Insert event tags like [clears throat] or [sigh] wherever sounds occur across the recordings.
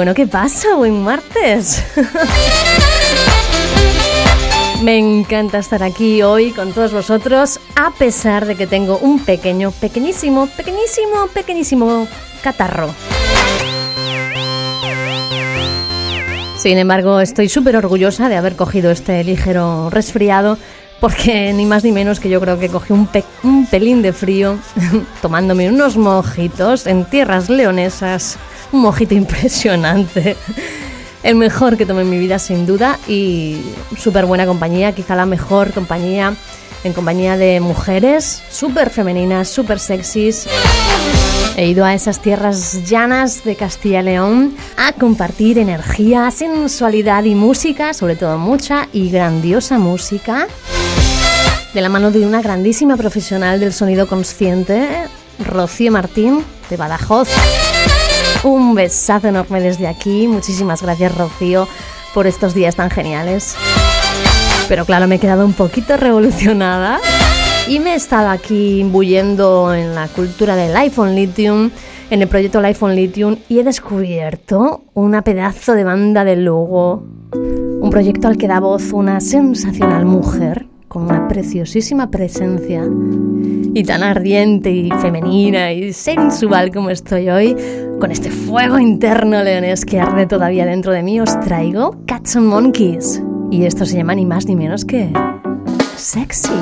Bueno, ¿qué pasa? Buen martes. [laughs] Me encanta estar aquí hoy con todos vosotros, a pesar de que tengo un pequeño, pequeñísimo, pequeñísimo, pequeñísimo catarro. Sin embargo, estoy súper orgullosa de haber cogido este ligero resfriado, porque ni más ni menos que yo creo que cogí un, un pelín de frío [laughs] tomándome unos mojitos en tierras leonesas un mojito impresionante. El mejor que tomé en mi vida sin duda y súper buena compañía, quizá la mejor compañía en compañía de mujeres súper femeninas, súper sexys. He ido a esas tierras llanas de Castilla y León a compartir energía, sensualidad y música, sobre todo mucha y grandiosa música, de la mano de una grandísima profesional del sonido consciente, Rocío Martín, de Badajoz. Un besazo enorme desde aquí. Muchísimas gracias, Rocío, por estos días tan geniales. Pero claro, me he quedado un poquito revolucionada y me he estado aquí imbuyendo en la cultura del iPhone Lithium, en el proyecto iPhone Lithium, y he descubierto una pedazo de banda de logo. Un proyecto al que da voz una sensacional mujer con una preciosísima presencia y tan ardiente y femenina y sensual como estoy hoy, con este fuego interno leones que arde todavía dentro de mí, os traigo Cats and Monkeys. Y esto se llama ni más ni menos que sexy.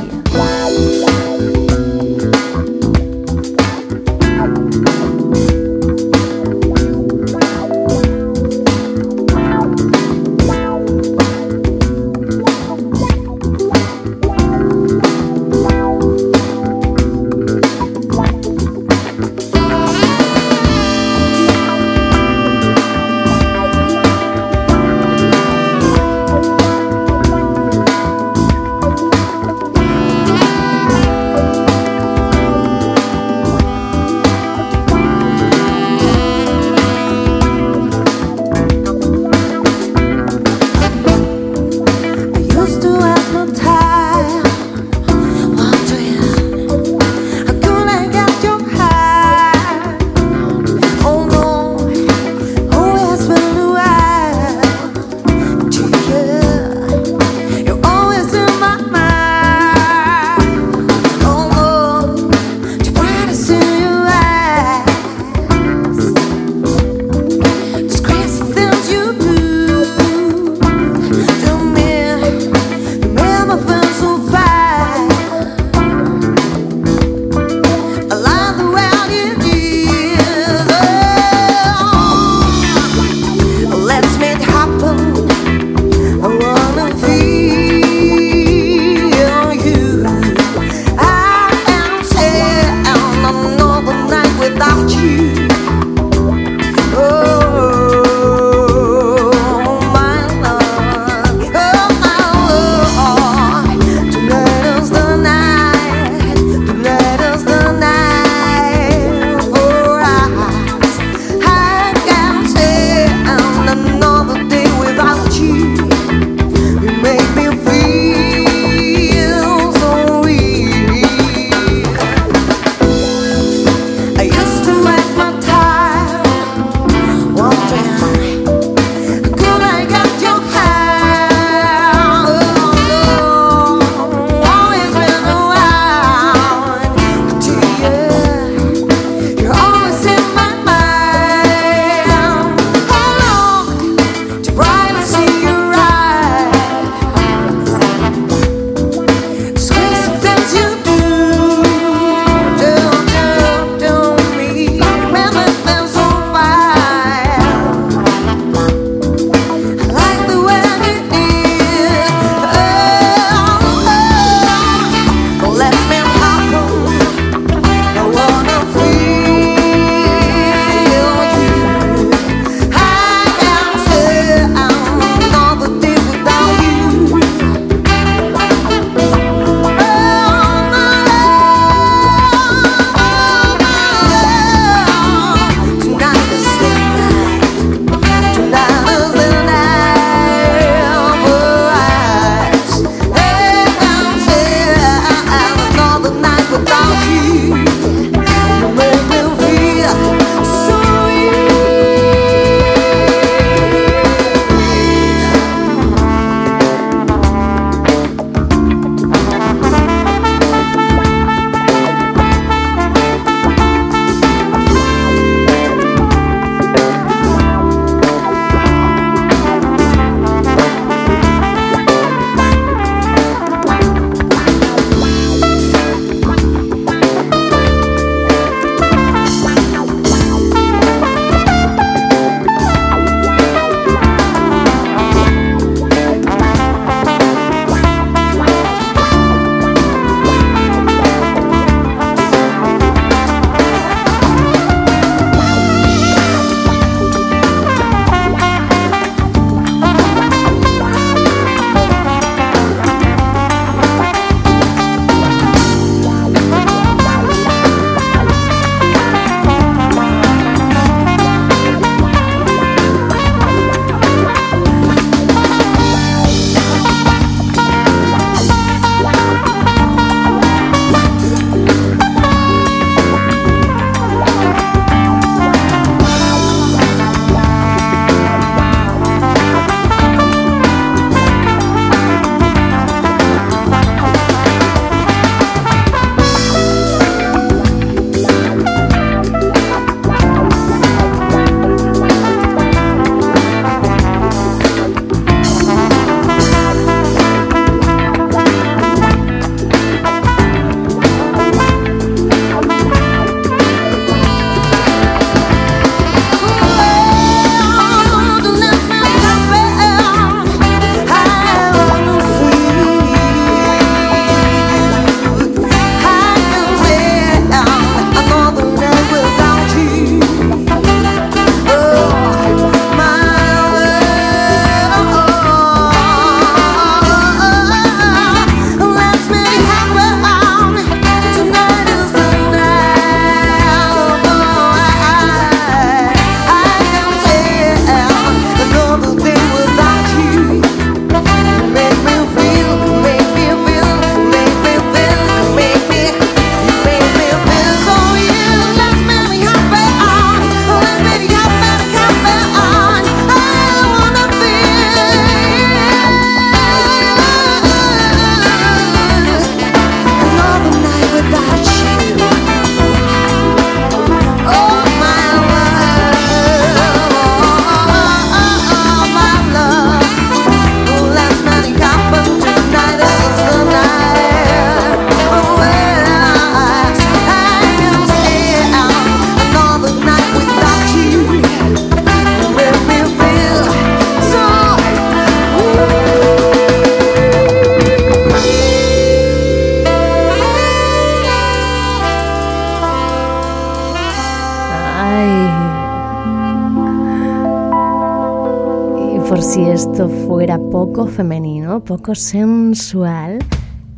Poco sensual,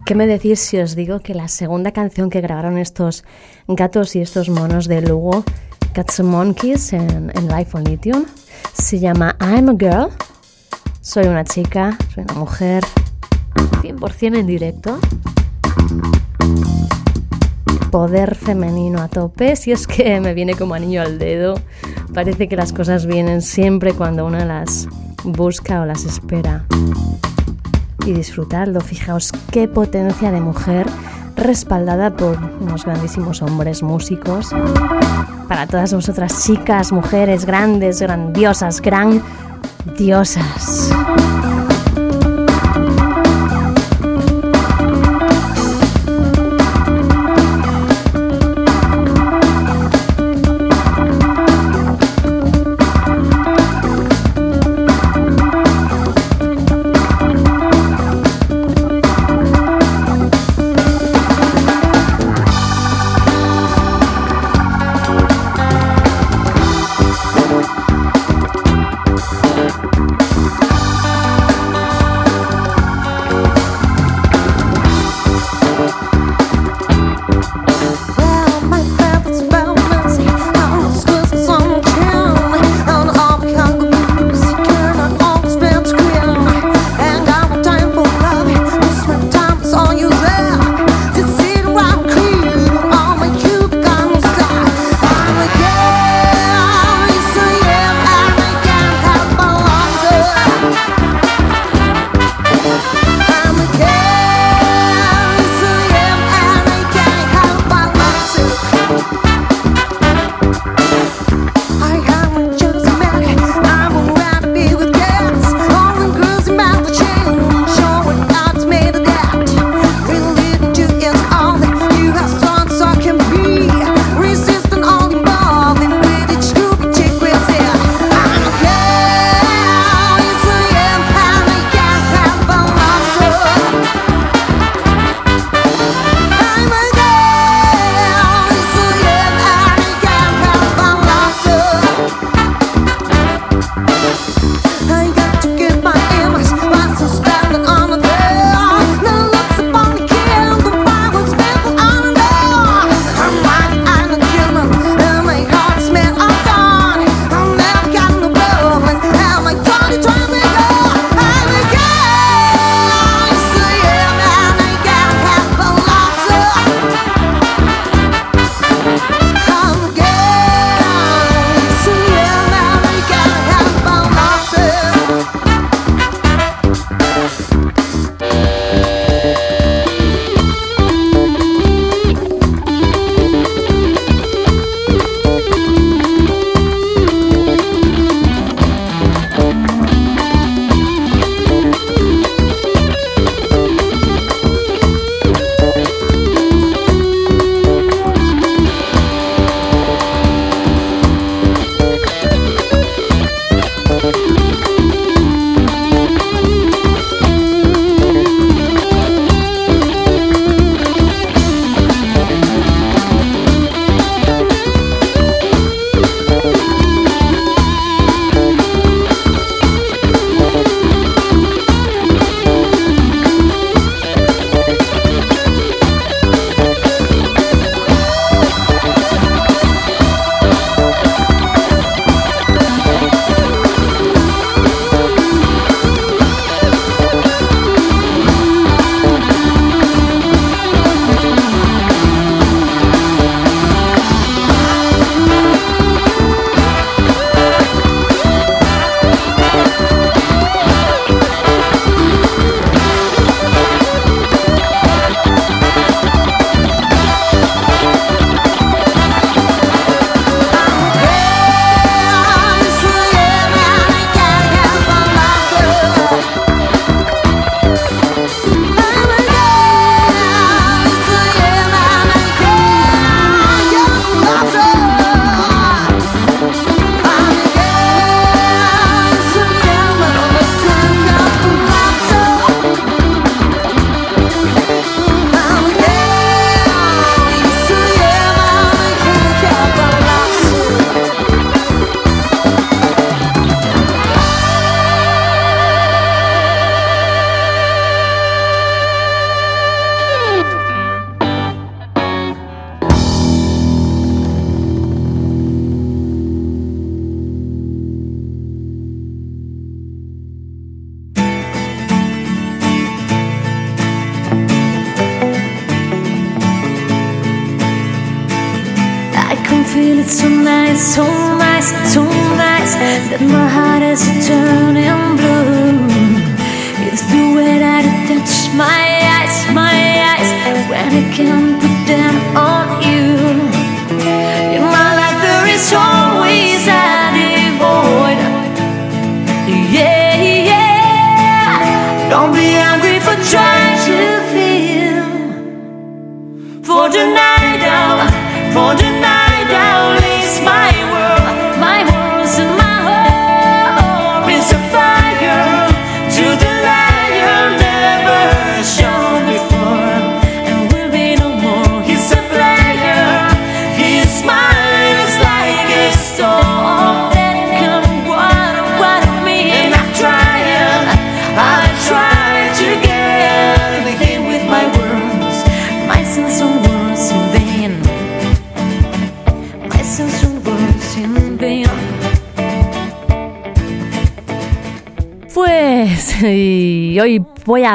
¿qué me decís si os digo que la segunda canción que grabaron estos gatos y estos monos de Lugo, Cats and Monkeys en, en Life on Lithium, se llama I'm a Girl? Soy una chica, soy una mujer, 100% en directo. Poder femenino a tope, si es que me viene como anillo al dedo. Parece que las cosas vienen siempre cuando una las busca o las espera. Y disfrutarlo, fijaos qué potencia de mujer respaldada por unos grandísimos hombres músicos. Para todas vosotras chicas, mujeres grandes, grandiosas, gran diosas.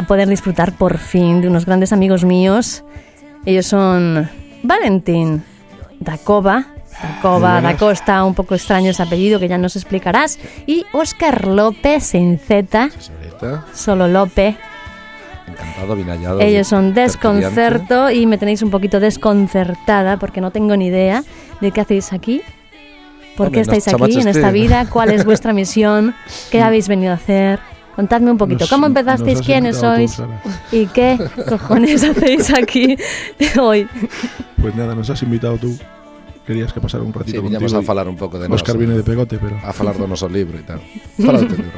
Poder disfrutar por fin de unos grandes amigos míos. Ellos son Valentín Dacova, Dacova, da Costa, un poco extraño ese apellido que ya nos explicarás, y Óscar López sin Z, solo López. encantado, bien hallado. Ellos son. Desconcerto y me tenéis un poquito desconcertada porque no tengo ni idea de qué hacéis aquí. ¿Por Hombre, qué estáis nos aquí en esta vida? ¿Cuál es vuestra [laughs] misión? ¿Qué habéis venido a hacer? Contadme un poquito. Nos- ¿Cómo empezasteis? ¿Quiénes tú, sois? ¿Y qué [laughs] cojones hacéis aquí hoy? Pues nada, nos has invitado tú. Querías que pasara un Sí, ratito viñamos contigo. a falar un pouco de y nós, viene de pegote, pero... a falar do noso libro e tal. Fala do teu libro.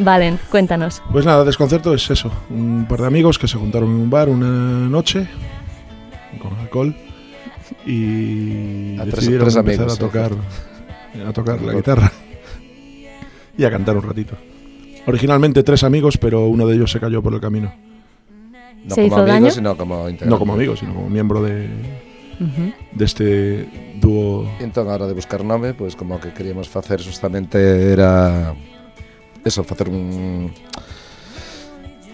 Valen, cuéntanos. Pues nada, Desconcerto es eso. Un par de amigos que se juntaron en un bar una noche con alcohol y A tres- decidieron tres empezar amigos, a tocar a tocar la guitarra y a cantar un ratito. Originalmente tres amigos, pero uno de ellos se cayó por el camino. No ¿Se como hizo amigos, daño? sino como integrante. No como amigo, sino como miembro de, Ujú. de este dúo. Entón, a hora de buscar nome, pois como que queríamos facer justamente era eso, facer un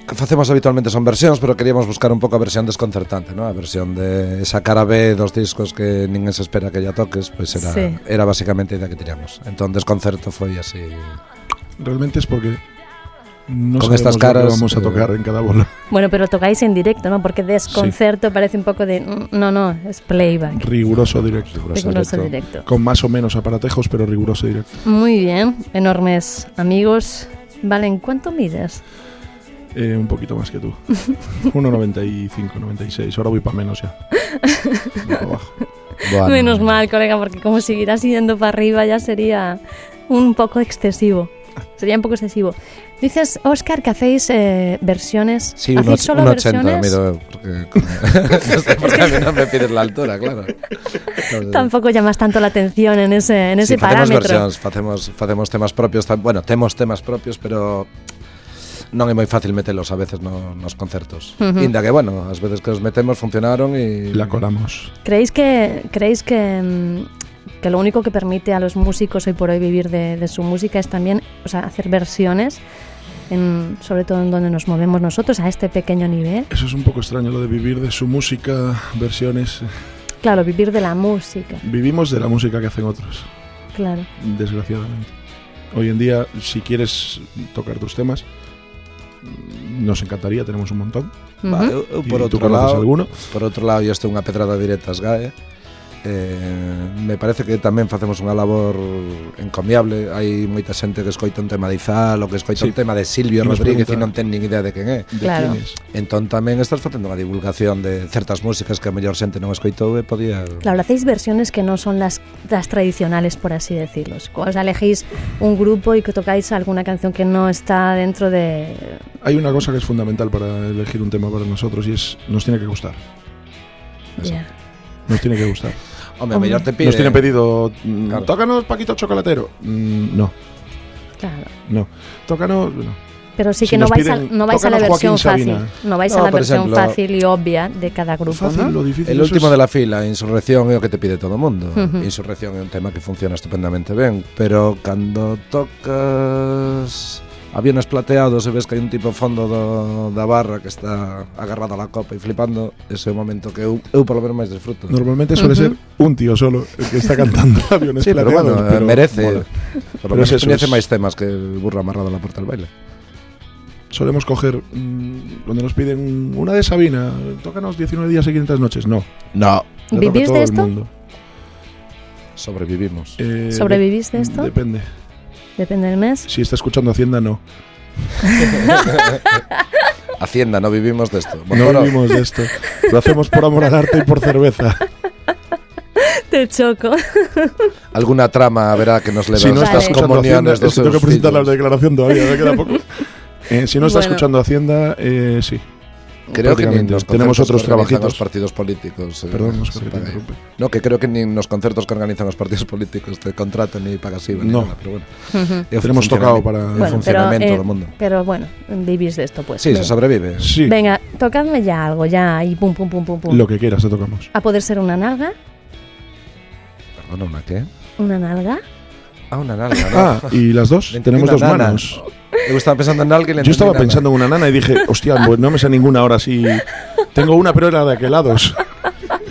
que facemos habitualmente son versións, pero queríamos buscar un pouco a versión desconcertante, ¿no? A versión de esa cara B dos discos que ninguén se espera que ya toques, pois era Sí. era basicamente a idea que teríamos. Entón desconcerto foi así. Realmente es porque no Con estas sabemos lo que caras, vamos a eh, tocar en cada bola. [laughs] Bueno, pero tocáis en directo, ¿no? Porque desconcerto parece un poco de... mm, No, no, es playback. Riguroso directo. Riguroso Riguroso directo. directo. Con más o menos aparatejos, pero riguroso directo. Muy bien, enormes amigos. Valen, ¿cuánto mides? Eh, un poquito más que tú. [laughs] 1,95, 96. Ahora voy para menos ya. [laughs] Abajo. Bueno, Menos mal, colega, porque como seguirás yendo para arriba ya sería un poco excesivo. Sería un poco excesivo. Dices, Oscar, que hacéis eh, versiones. Sí, un, ¿Hacéis och- solo un 80, versiones? mido, porque, como- [laughs] no sé por qué a mí no me pides la altura, claro. Entonces, Tampoco llamas tanto la atención en ese, en ese sí, parámetro. versións, facemos, facemos temas propios, bueno, temos temas propios, pero non é moi fácil metelos a veces no, nos concertos. Ujú. Inda que, bueno, as veces que os metemos funcionaron e... Y la colamos. ¿Creéis que, creéis que, mm, que lo único que permite a los músicos hoy por hoy vivir de, de su música es también o sea, hacer versiones, en, sobre todo en donde nos movemos nosotros, a este pequeño nivel? Eso es un poco extraño, lo de vivir de su música, versiones. Claro, vivir de la música, Vivimos de la música que hacen otros, claro. desgraciadamente. Hoy en día, si quieres tocar tus temas, nos encantaría, tenemos un montón. Va, Ujú. eu, eu ¿Y por tú outro conoces lado, alguno? por outro lado, e isto é unha pedrada directa ás GAE, eh, me parece que tamén facemos unha labor encomiable hai moita xente que escoita un tema de Izal ou que escoita sí. un tema de Silvio Nos Rodríguez e non ten nin idea de quen é de claro. Quienes. entón tamén estás facendo unha divulgación de certas músicas que a mellor xente non escoitou e podía... Claro, hacéis versiones que non son las, las tradicionales por así decirlo os elegís un grupo e que tocáis alguna canción que no está dentro de... Hay una cosa que es fundamental para elegir un tema para nosotros y es nos tiene que gustar. Yeah. Nos tiene que gustar. Home, a mellor te pide Nos tienen pedido, mm, Claro. tócanos Paquito Chocolatero. Mm, no, Claro. no. Tócanos, no. Pero sí Si que no nos vais, a, no vais a la tócanos versión fácil. No vais No, a la por versión ejemplo, fácil y obvia de cada grupo, Fácil, ¿no? lo difícil. El eso último es- de la fila, Insurrección, é o que te pide todo o mundo. Ujú. Insurrección é un tema que funciona estupendamente ben, pero cando tocas aviones plateados e ves que hai un tipo fondo do, da barra que está agarrado a la copa e flipando, ese é o momento que eu, eu polo menos máis disfruto. Normalmente suele ser un tío solo el que está cantando [laughs] [laughs] aviones Sí, pero plateados, bueno, pero merece. mola. Por Pero lo menos es es- máis temas que el burro amarrado a la puerta del baile. Solemos coger mm, cuando nos piden una de Sabina, tócanos 19 días y 500 noches. No. No. ¿Vivís de esto? mundo. Sobrevivimos. Eh, ¿Sobrevivís de- esto? Depende. Depende del mes. Si está escuchando Hacienda, no. [laughs] Hacienda, no vivimos de esto. No Bueno, vivimos de esto. Lo hacemos por amor al arte y por cerveza. [laughs] Te choco. [laughs] Alguna trama verá que nos le Si no Vale. estás escuchando Hacienda, es que tengo que seus presentar la declaración todavía, me queda poco. Eh, si no estás Bueno. escuchando Hacienda, eh, sí. Creo que ni nos Tenemos otros que trabajitos. os partidos políticos. eh, Perdón, se Óscar, que. No, que creo que ni nos concertos que organizan os partidos políticos te contratan ni pagas IVA ni No. nada, pero bueno. O Tenemos tocado funcionamiento- para- o Bueno, pero, eh, do mundo. pero bueno, vivís de esto, pues. Sí, se sobrevive. Sí, Venga, tocadme ya algo, ya, y pum, pum, pum, pum, pum. lo que quieras, te tocamos. A poder ser una nalga, Perdona, ¿una qué? una nalga. Ah, una nalga, ¿no? Ah, y las dos, [laughs] tenemos dos nana. manos. Yo estaba pensando en le Yo estaba pensando en una nana y dije, hostia, pues no me sé ninguna ahora sí. Tengo una, pero era de aquel lado.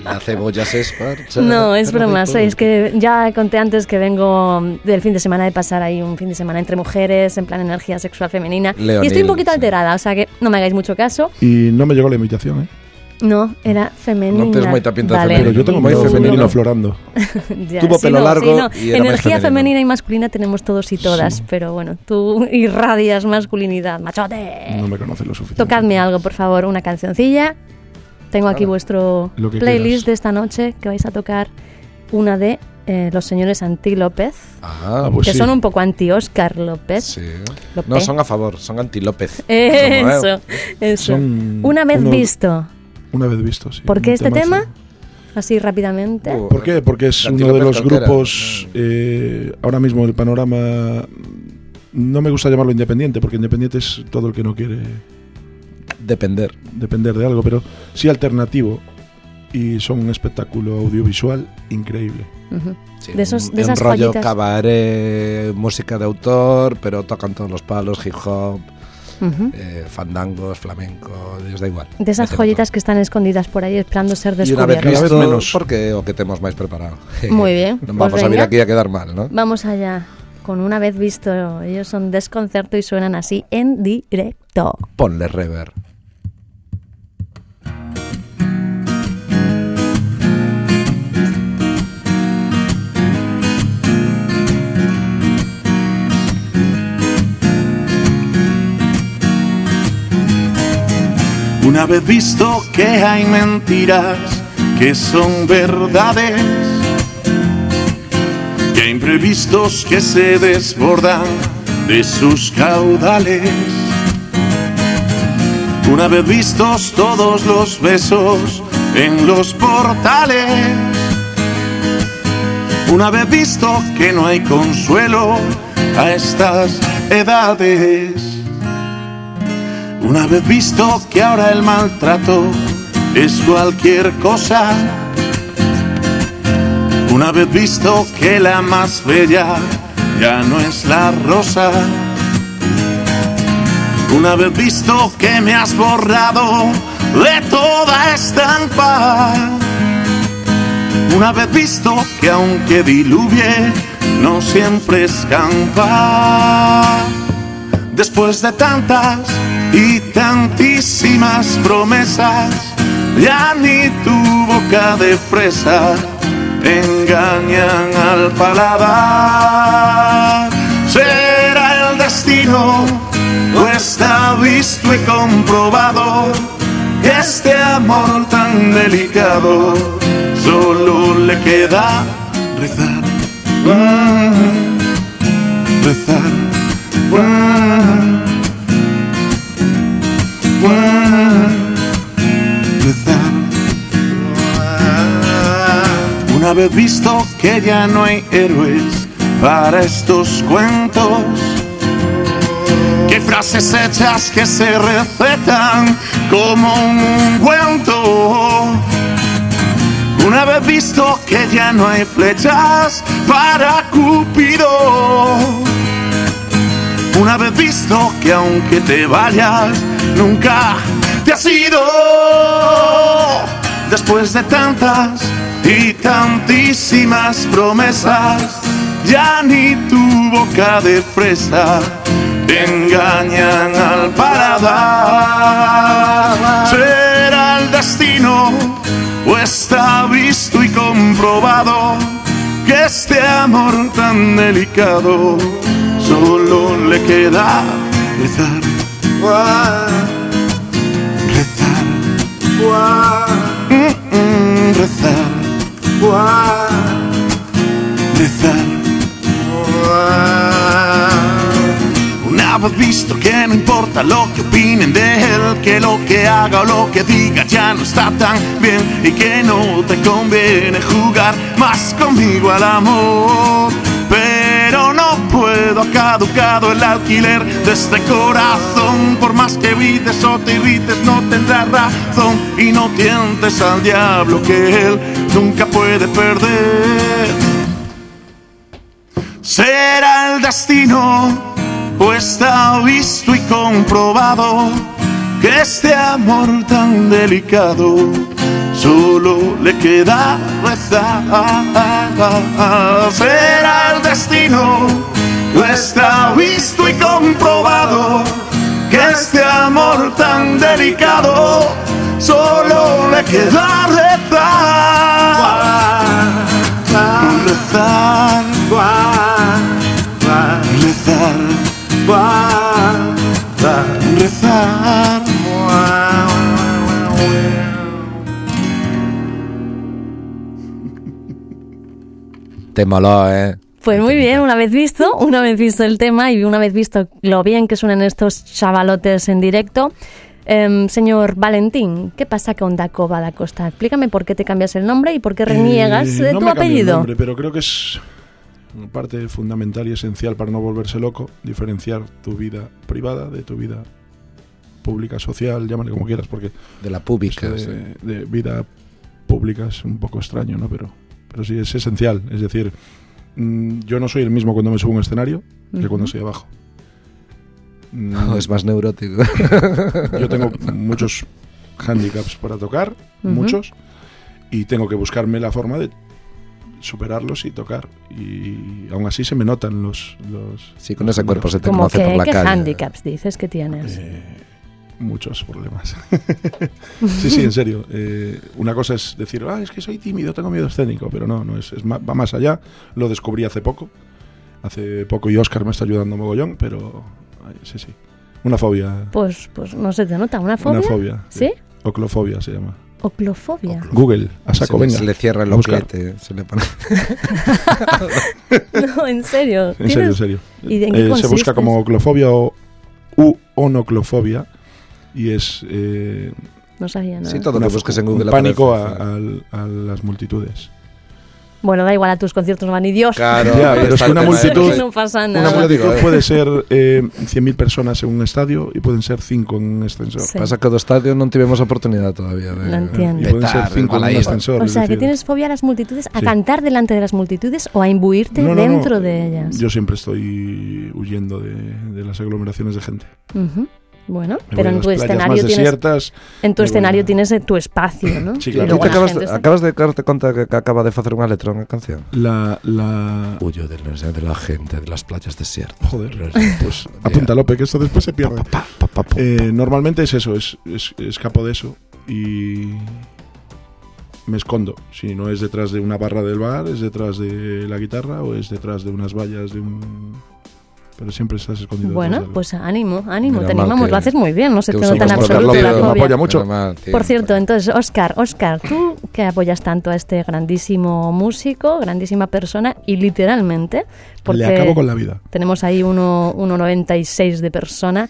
La cebolla se esparcha. No, es broma, sois todo. que ya conté antes que vengo del fin de semana de pasar ahí un fin de semana entre mujeres, en plan energía sexual femenina. Leonil, y estoy un poquito sí. alterada, o sea que no me hagáis mucho caso. Y no me llegó la invitación, ¿eh? No, era femenina. No tienes moita pinta Vale. Pero yo tengo Muy femenino. femenino florando. [laughs] Ya, Tuvo sí, pelo no, largo sí, no. y era Energía femenina y masculina tenemos todos y todas, pero bueno, tú [laughs] irradias masculinidad, machote. No me conoce lo suficiente. Tocadme algo, por favor, una cancioncilla. Tengo aquí vuestro Lo que playlist quieras. de esta noche que vais a tocar una de eh, los señores Anti López, Ah, Ah, pues que sí. son un poco anti Oscar López. sí. López. No, son a favor, son anti López. Eso, eso. Son Una vez uno- visto. Una vez visto, sí. ¿Por qué un este tema? Así rápidamente. ¿Por qué? Porque es uno de los grupos, eh, ahora mismo el panorama, no me gusta llamarlo independiente, porque independiente es todo el que no quiere Depender. depender de algo, pero sí alternativo. Y son un espectáculo audiovisual increíble. Sí, De esos- un- de un esas rollo joyitas. cabaret, música de autor, pero tocan todos los palos, hip hop, Eh, fandangos, flamenco, les da igual. De esas joyitas que están escondidas por ahí esperando ser todo. Y una vez Cada vez descubiertas. visto, menos. porque o que temos máis preparado. [laughs] Muy bien, pues [laughs] vamos a vir venga. aquí a quedar mal, ¿no? Vamos allá. Con una vez visto, ellos son desconcerto y suenan así en directo. Ponle rever. Una vez visto que hay mentiras que son verdades, que hay imprevistos que se desbordan de sus caudales. Una vez vistos todos los besos en los portales, una vez visto que no hay consuelo a estas edades. Una vez visto que ahora el maltrato es cualquier cosa. Una vez visto que la más bella ya no es la rosa. Una vez visto que me has borrado de toda estampa. Una vez visto que aunque diluvie, no siempre escampa. Después de tantas y tantísimas promesas, ya ni tu boca de fresa engañan al paladar. Será el destino, o está visto y comprobado que este amor tan delicado solo le queda rezar. Mm, rezar. Una vez visto que ya no hay héroes para estos cuentos, que frases hechas que se recetan como un ungüento. Una vez visto que ya no hay flechas para Cupido. Una vez visto que aunque te vayas, nunca te has ido. Después de tantas y tantísimas promesas, ya ni tu boca de fresa te engañan al paladar. Será el destino o está visto y comprobado que este amor tan delicado solo le queda rezar. Rezar. Rezar. Rezar. Una vez visto que no importa lo que opinen de él, que lo que haga o lo que diga ya no está tan bien y que no te conviene jugar más conmigo al amor. No puedo, ha caducado el alquiler de este corazón. Por más que evites o te irrites, no tendrás razón y no tientes al diablo que él nunca puede perder. Será el destino o está visto y comprobado que este amor tan delicado solo le queda rezar. Será el destino o está visto y comprobado que este amor tan delicado solo le queda rezar. Rezar. Rezar. Rezar. Te moló, ¿eh? Pues muy bien, una vez visto, una vez visto el tema y una vez visto lo bien que suenan estos chavalotes en directo. em, señor Valentín, ¿qué pasa con Dacoba da Costa? Explícame por qué te cambias el nombre y por qué reniegas Eh, de no tu me cambio el apellido. nombre, pero creo que es una parte fundamental y esencial para no volverse loco, diferenciar tu vida privada de tu vida pública, social, llámale como quieras, porque De la pública. de, sí. de vida pública es un poco extraño, ¿no? Pero, pero sí es esencial. Es decir, mm, yo no soy el mismo cuando me subo a un escenario que cuando estoy abajo. [laughs] Mm, es más neurótico. [laughs] yo tengo muchos handicaps para tocar, muchos, y tengo que buscarme la forma de superarlos y tocar. Y aún así se me notan los... los Sí, con ese cuerpo se te Como conoce que, por la ¿qué calle. handicaps dices que tienes? Eh, muchos problemas. [laughs] sí, sí, en serio. Eh, una cosa es decir, ah, es que soy tímido, tengo miedo escénico, pero no, no es, es ma- va más allá. Lo descubrí hace poco. Hace poco y Oscar me está ayudando mogollón, pero ay, sí, sí. Una fobia. Pues, pues no se te nota, ¿una fobia? Una fobia. ¿Sí? Oclofobia se llama. Oclofobia. Google, a Se saco, le, venga. se le cierra el oquete. Se le pone... [laughs] no, en serio. En serio, en ¿Tienes- serio. ¿Y de en qué Eh, se busca como oclofobia o u onoclofobia y es eh, No sabía nada. Sí, todo lo una- que busques en Google. un pánico a, al- a las multitudes. Bueno, da igual, a tus conciertos no van ni Dios. Claro, [laughs] Ya, pero es que una multitud- no pasa Una nada. multitud- multitud eh. puede ser [laughs] eh, 100.000 personas en un estadio y pueden ser 5 en un ascensor. Sí. Pasa que do estadio non tivemos oportunidad todavía de, Lo entiendo. Y pueden ser petar 5 en un ascensor. O sea, que tienes fobia a las multitudes, a Sí. cantar delante de las multitudes o a imbuirte no, no, no, dentro de ellas. Yo siempre estoy huyendo de, de las aglomeraciones de gente. Ujú. Bueno, Me pero en tu escenario más tienes desiertas. en tu me voy escenario a- tienes eh, tu espacio, ¿no? Sí, Y claro. Luego te la acabas, gente de, está- acabas de darte conta que, acaba de facer unha letra unha canción? La, la... Huyo de, la gente, de las playas desiertas. Joder, pues [laughs] apunta Lope, que esto después se pierde. Pa, pa, pa, pa. Eh, normalmente es eso, es, es- escapo de eso y me escondo. Si no es detrás de una barra del bar, es detrás de la guitarra o es detrás de unas vallas de un... Pero siempre estás escondido. Bueno, pues ánimo, ánimo, Menos te animamos, que- lo haces muy bien, no se que te nota en absoluto la fobia. apoya mucho. Menos mal, tío. Por cierto, entonces, Oscar, Oscar, tú que apoyas tanto a este grandísimo músico, grandísima persona, y literalmente, porque Le acabo con la vida. tenemos ahí uno- 1,96 de persona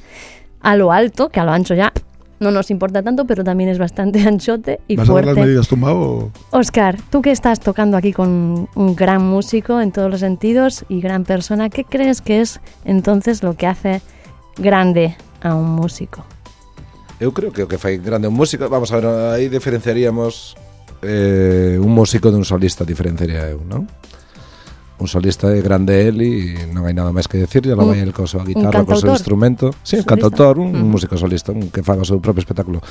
a lo alto, que a lo ancho ya no nos importa tanto, pero también es bastante [laughs] anchote y ¿Vas a dar las fuerte. medidas tumbado? Oscar, tú que estás tocando aquí con un gran músico en todos los sentidos y gran persona, ¿qué crees que es entonces lo que hace grande a un músico? Eu creo que o que fai grande un músico, vamos a ver, aí diferenciaríamos eh, un músico dun solista, diferenciaría eu, non? un solista de grande él e non hai nada máis que decir, lo vai el coso súa guitarra, co seu instrumento. Sí, un cantautor, un, un músico solista, un que faga o seu propio espectáculo.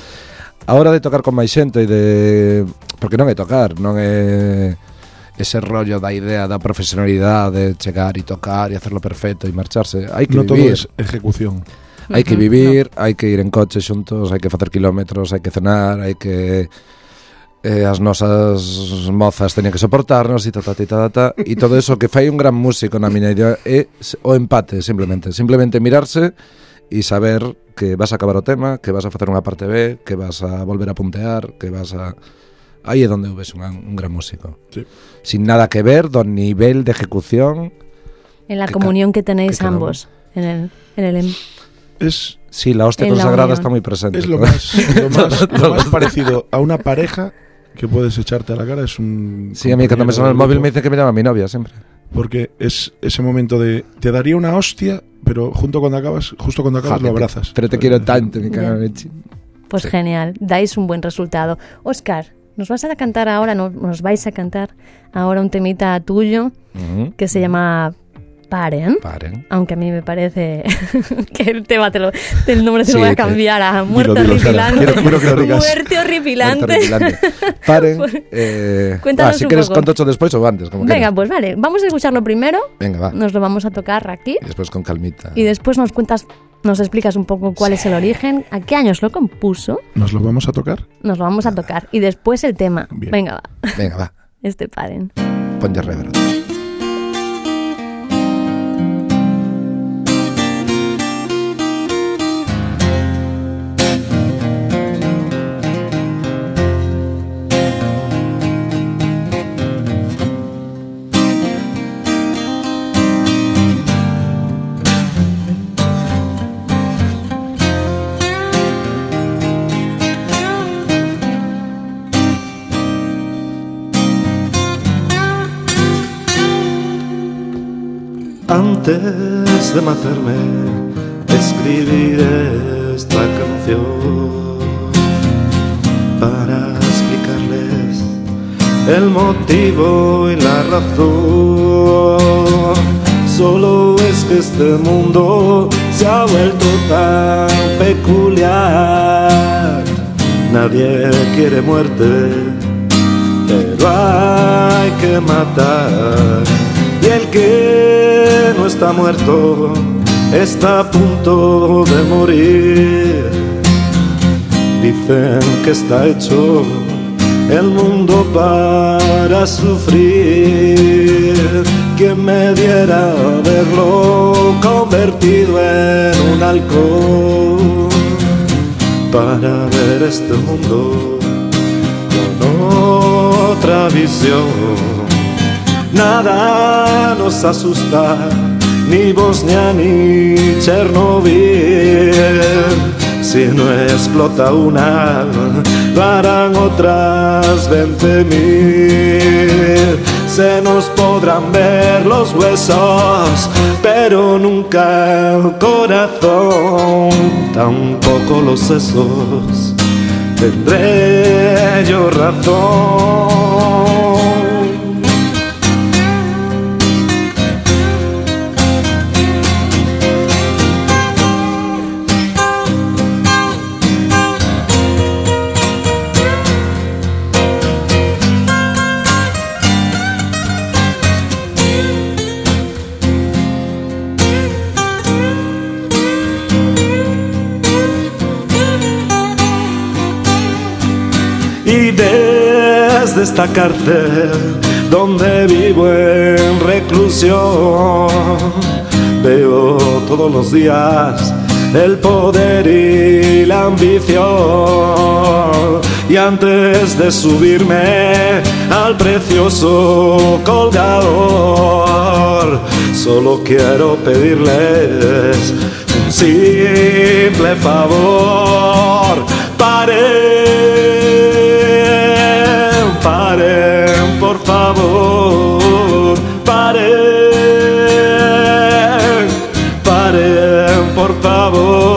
A hora de tocar con máis xente e de porque non é tocar, non é ese rollo da idea da profesionalidade de chegar e tocar e hacerlo perfecto e marcharse. Hai que no vivir. todo é ejecución. Hai que vivir, no. hai que ir en coche xuntos, hai que facer kilómetros, hai que cenar, hai que eh, as nosas mozas teñen que soportarnos e ta, ta, ta, ta, ta, e todo eso que fai un gran músico na miña idea é o empate, simplemente. Simplemente mirarse e saber que vas a acabar o tema, que vas a facer unha parte B, que vas a volver a puntear, que vas a... Aí é donde ves un, un gran músico. Sí. Sin nada que ver do nivel de ejecución En la Que comunión que tenéis que ambos. En el, en el em- Es, Sí, la hostia consagrada está muy presente. es lo [laughs] más, lo más, lo más parecido a una pareja que puedes echarte a la cara. Es un. Sí, a mí cuando me suena el móvil me dice que me llama mi novia siempre. Porque es ese momento de. Te daría una hostia, pero junto cuando acabas, justo cuando acabas Joder, lo abrazas. Pero te quiero tanto, mi cara leche. Pues Sí. genial, dais un buen resultado. Oscar, nos vas a cantar ahora, no, nos vais a cantar ahora un temita tuyo que se llama Paren. Paren. Aunque a mí me parece [laughs] que el tema te lo, el nombre te Sí, lo voy a cambiar a Muerte dilo, Sara. Horripilante. Quiero- quiero que lo digas. Muerte Horripilante. Horripilante. Paren. [laughs] Eh, Cuéntanos ah, si un quieres, poco. ocho después o antes, como Venga, quieras. pues vale, vamos a escucharlo primero, Venga, va. nos lo vamos a tocar aquí Y después con calmita. y después nos cuentas, nos explicas un poco cuál es el origen, a qué años lo compuso, ¿Nos lo vamos a tocar? nos lo vamos a tocar y después el tema. Bien. Venga, va, Venga, va. [laughs] este Paren. Ponte reverb. Antes de matarme, escribir esta canción para explicarles el motivo y la razón. Solo es que este mundo se ha vuelto tan peculiar. Nadie quiere muerte, pero hay que matar. Y el que está muerto está a punto de morir. Dicen que está hecho el mundo para sufrir. Quien me diera verlo convertido en un halcón para ver este mundo con otra visión. Nada nos asusta, ni Bosnia ni Chernobyl. Si no explota una, lo harán otras veinte mil. Se nos podrán ver los huesos, pero nunca el corazón, tampoco los sesos. Tendré yo razón. Esta cárcel donde vivo en reclusión. Veo todos los días el poder y la ambición. Y antes de subirme al precioso colgador solo quiero pedirles un simple favor. Paren, favor, paren, paren, por favor.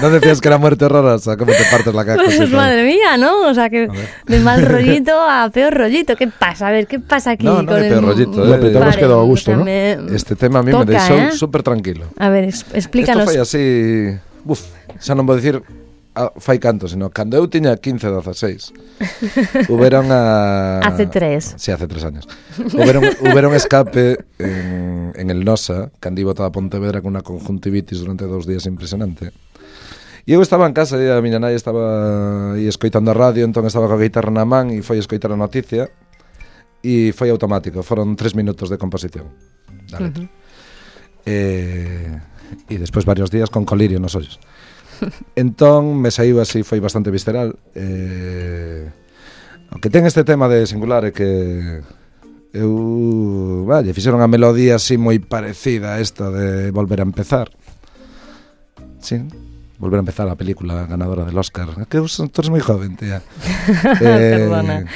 ¿No decías que era muerte horrorosa? ¿Cómo te partes la caja? Pues madre mía, ¿no? O sea que de mal [laughs] rollito a peor rollito. ¿Qué pasa? A ver, ¿qué pasa aquí No, no con de el peor rollito, pero te habrás Vale, quedado a gusto, ¿no? Este tema a mí Toca, me deixou ¿eh? súper tranquilo. A ver, explícanos. Isto foi así... Uf, xa non vou dicir ah, fai canto, sino cando eu tiña 15, 16 [laughs] Huberon a... Hace tres. Sí, hace tres años Huberon, huberon escape en, en el Nosa Cando iba toda Pontevedra con unha conjuntivitis durante dous días impresionante E eu estaba en casa e a miña nai estaba aí escoitando a radio, entón estaba coa guitarra na man e foi escoitar a noticia e foi automático, foron tres minutos de composición da letra. Uh -huh. eh, e despois varios días con colirio nos ollos. [laughs] entón me saiu así, foi bastante visceral. Eh, o que ten este tema de singular é que eu, vale, fixeron a melodía así moi parecida a esta de volver a empezar. Sí, volver a empezar a película ganadora del Oscar. Que os tú eres moi joven, tía. [laughs] eh, Perdona.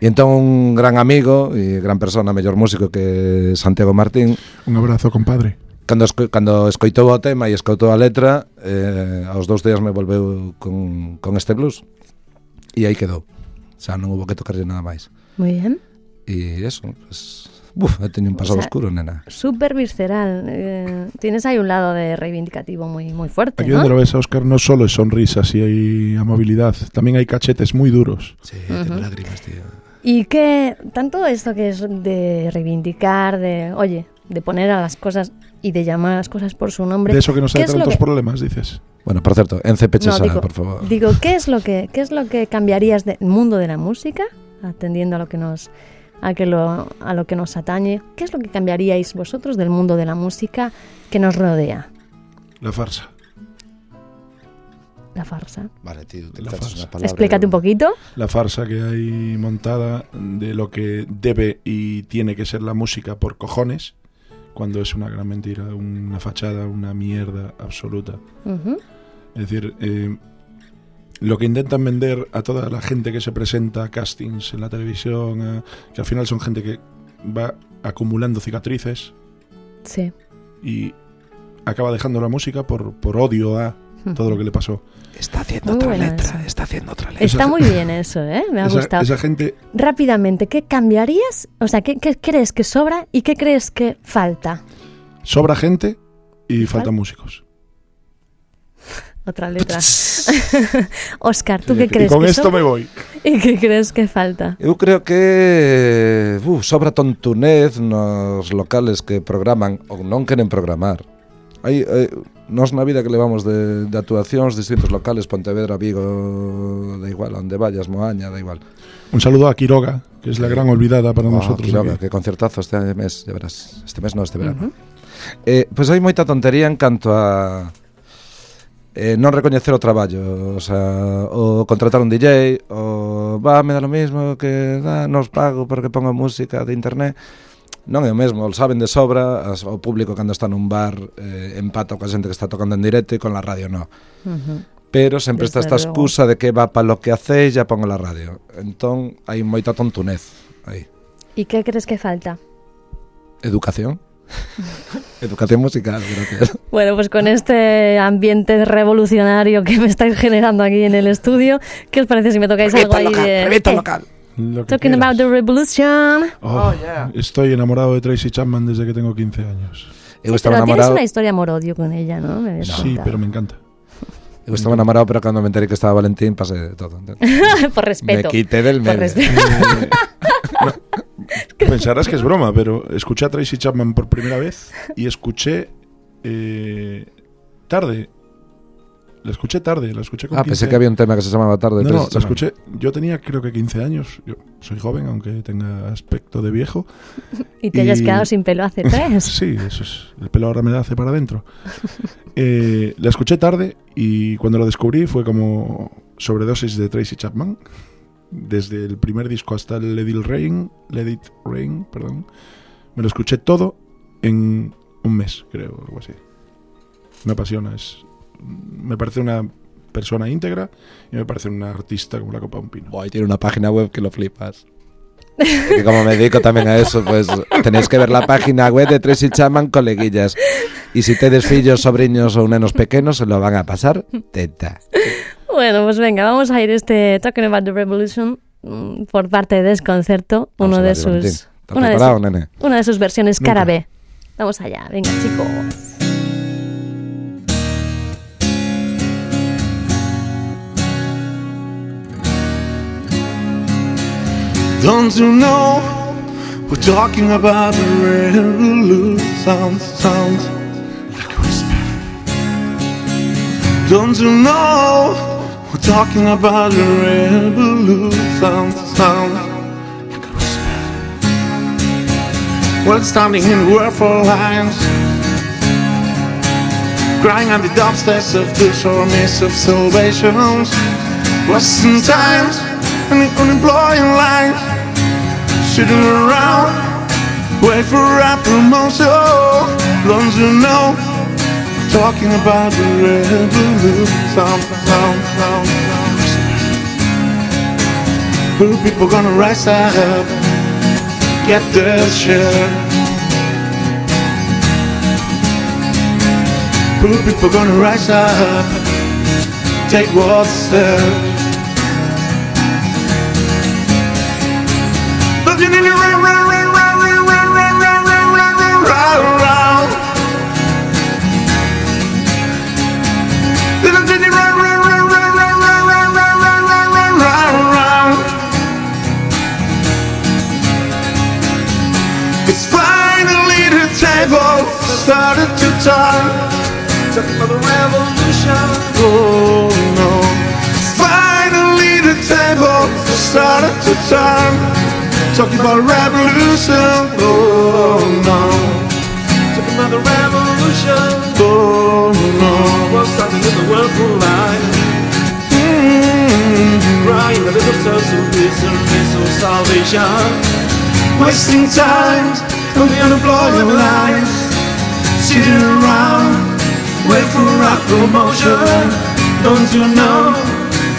E entón un gran amigo e gran persona, mellor músico que Santiago Martín. Un abrazo, compadre. Cando, esco, cando escoitou o tema e escoitou a letra, eh, aos dous días me volveu con, con este blues. E aí quedou. Xa non hubo que tocarlle nada máis. Moi ben. E eso, pues, uf, teño un pasado O sea, oscuro, nena Súper visceral. Eh, tienes ahí un lado de reivindicativo muy, muy fuerte, Aquí ¿no? donde lo ves a Oscar no solo es sonrisas y hay amabilidad, también hay cachetes muy duros. Sí, tengo lágrimas, tío Y que tanto esto que es de reivindicar, de, oye, de poner a las cosas y de llamar a las cosas por su nombre. De eso que nos ¿qué hay es lo tantos que- problemas, dices. Bueno, por certo, Ence Pechesa, No, digo, por favor digo, ¿qué es lo que qué es lo que cambiarías del mundo de la música, atendiendo a lo que nos a que lo a lo que nos atañe? ¿Qué es lo que cambiaríais vosotros del mundo de la música que nos rodea? La farsa. La farsa. Vale, tío, La farsa. palabra Explícate un poquito. La farsa que hay montada de lo que debe y tiene que ser la música por cojones, cuando es una gran mentira, una fachada, una mierda absoluta. Ujú. Es decir, eh, lo que intentan vender a toda la gente que se presenta a castings en la televisión, a- que al final son gente que va acumulando cicatrices Sí. y acaba dejando la música por, por odio a todo lo que le pasó. Está haciendo Muy otra letra, está haciendo otra letra Está muy bien eso, ¿eh? Me ha Esa, gustado. esa gente Rápidamente, ¿qué cambiarías? O sea, ¿qué, qué crees que sobra y qué crees que falta? sobra gente y ¿Fal- faltan músicos. Otra letra. [laughs] Óscar, ¿tú qué crees? Con que esto sobra? me voy. [laughs] ¿Y qué crees que falta? Eu creo que uh, sobra tontunez nos locales que programan ou non queren programar. Hai, hai nos na vida que levamos de, de actuacións distintos locales, Pontevedra, Vigo, da igual, onde vayas, Moaña, da igual. Un saludo a Quiroga, que es la gran olvidada para oh, nosotros. Quiroga, aquí. que concertazo este mes, de veras. Este mes no, este verano. Uh -huh. eh, pois pues hai moita tontería en canto a eh, non recoñecer o traballo, o, sea, o contratar un DJ, o va, me dá lo mismo que da, nos pago porque pongo música de internet, non é o mesmo, o saben de sobra, as, o público cando está nun bar eh, empata coa xente que está tocando en directo e con la radio no. Uh -huh. Pero sempre Desde está esta excusa de que va para lo que hacéis e pongo la radio. Entón, hai moita tontunez aí. E que crees que falta? Educación. [laughs] Educación musical, gracias. Bueno, pues con este ambiente revolucionario que me estáis generando aquí en el estudio, ¿qué os parece si me tocáis algo ahí de... Revista Eh, local. Lo que Talking quieras. about the revolution. Oh, Estoy enamorado de Tracy Chapman desde que tengo 15 años. Sí, pero tienes enamorado, una historia amor-odio con ella, ¿no? Me Sí, contado. pero me encanta. eu estaba enamorado, pero cando me enteré que estaba Valentín, pasé de todo. [laughs] Por respeto. Me quité del Por medio. respeto. [laughs] Pensarás que es broma, pero escuché a Tracy Chapman por primera vez y escuché eh, tarde. La escuché tarde, la escuché con Ah, 15 pensé que había un tema que se llamaba Tarde. No, Tracy no, la Chapman. escuché. Yo tenía creo que 15 años. Yo soy joven, aunque tenga aspecto de viejo. [laughs] Y te hayas quedado sin pelo hace [laughs] tres. Sí, eso es. El pelo ahora me da hace para adentro. [laughs] Eh, la escuché tarde y cuando lo descubrí fue como sobredosis de Tracy Chapman. Desde el primer disco hasta el Let It Rain, Let It Rain, perdón. Me lo escuché todo en un mes, creo, algo así. Me apasiona, es, me parece una persona íntegra y me parece una artista como la copa de un pino. Buah, tiene una página web que lo flipas. que como me dedico también a eso, pues tenéis que ver la página web de Tracy Chapman coleguillas. Y si tedes fillos, sobriños ou nenos pequenos, se lo van a pasar teta. Bueno, pues venga, vamos a ir este Talking About the Revolution mm, por parte de Desconcerto, Vamos uno de sus ¿Estás una de, sus- nene? una de sus versiones cara. B. Vamos allá, venga, chicos. Don't you know we're talking about the revolution? Sounds, sounds like a whisper. Don't you know we're talking about the revolution? Sounds, like a whisper. Well, standing in world for lines, crying on the dubsters of the shore mist of salvations. Western times and the unemployed life sitting around, wait for a promotion. Don't you know? Talking about the revolution. Who people gonna rise up? Get their share. Who people gonna rise up? Take what's theirs. Started to talk Talking about the revolution. Oh no. Finally the table started to turn. Talking about revolution. Oh no. Talking about revolution. Oh no. What's starting in the world for life? Mm-hmm. Crying a little souls of peace of salvation. Wasting time on the unemployed lives. Sitting around, wait for a promotion. Don't you know?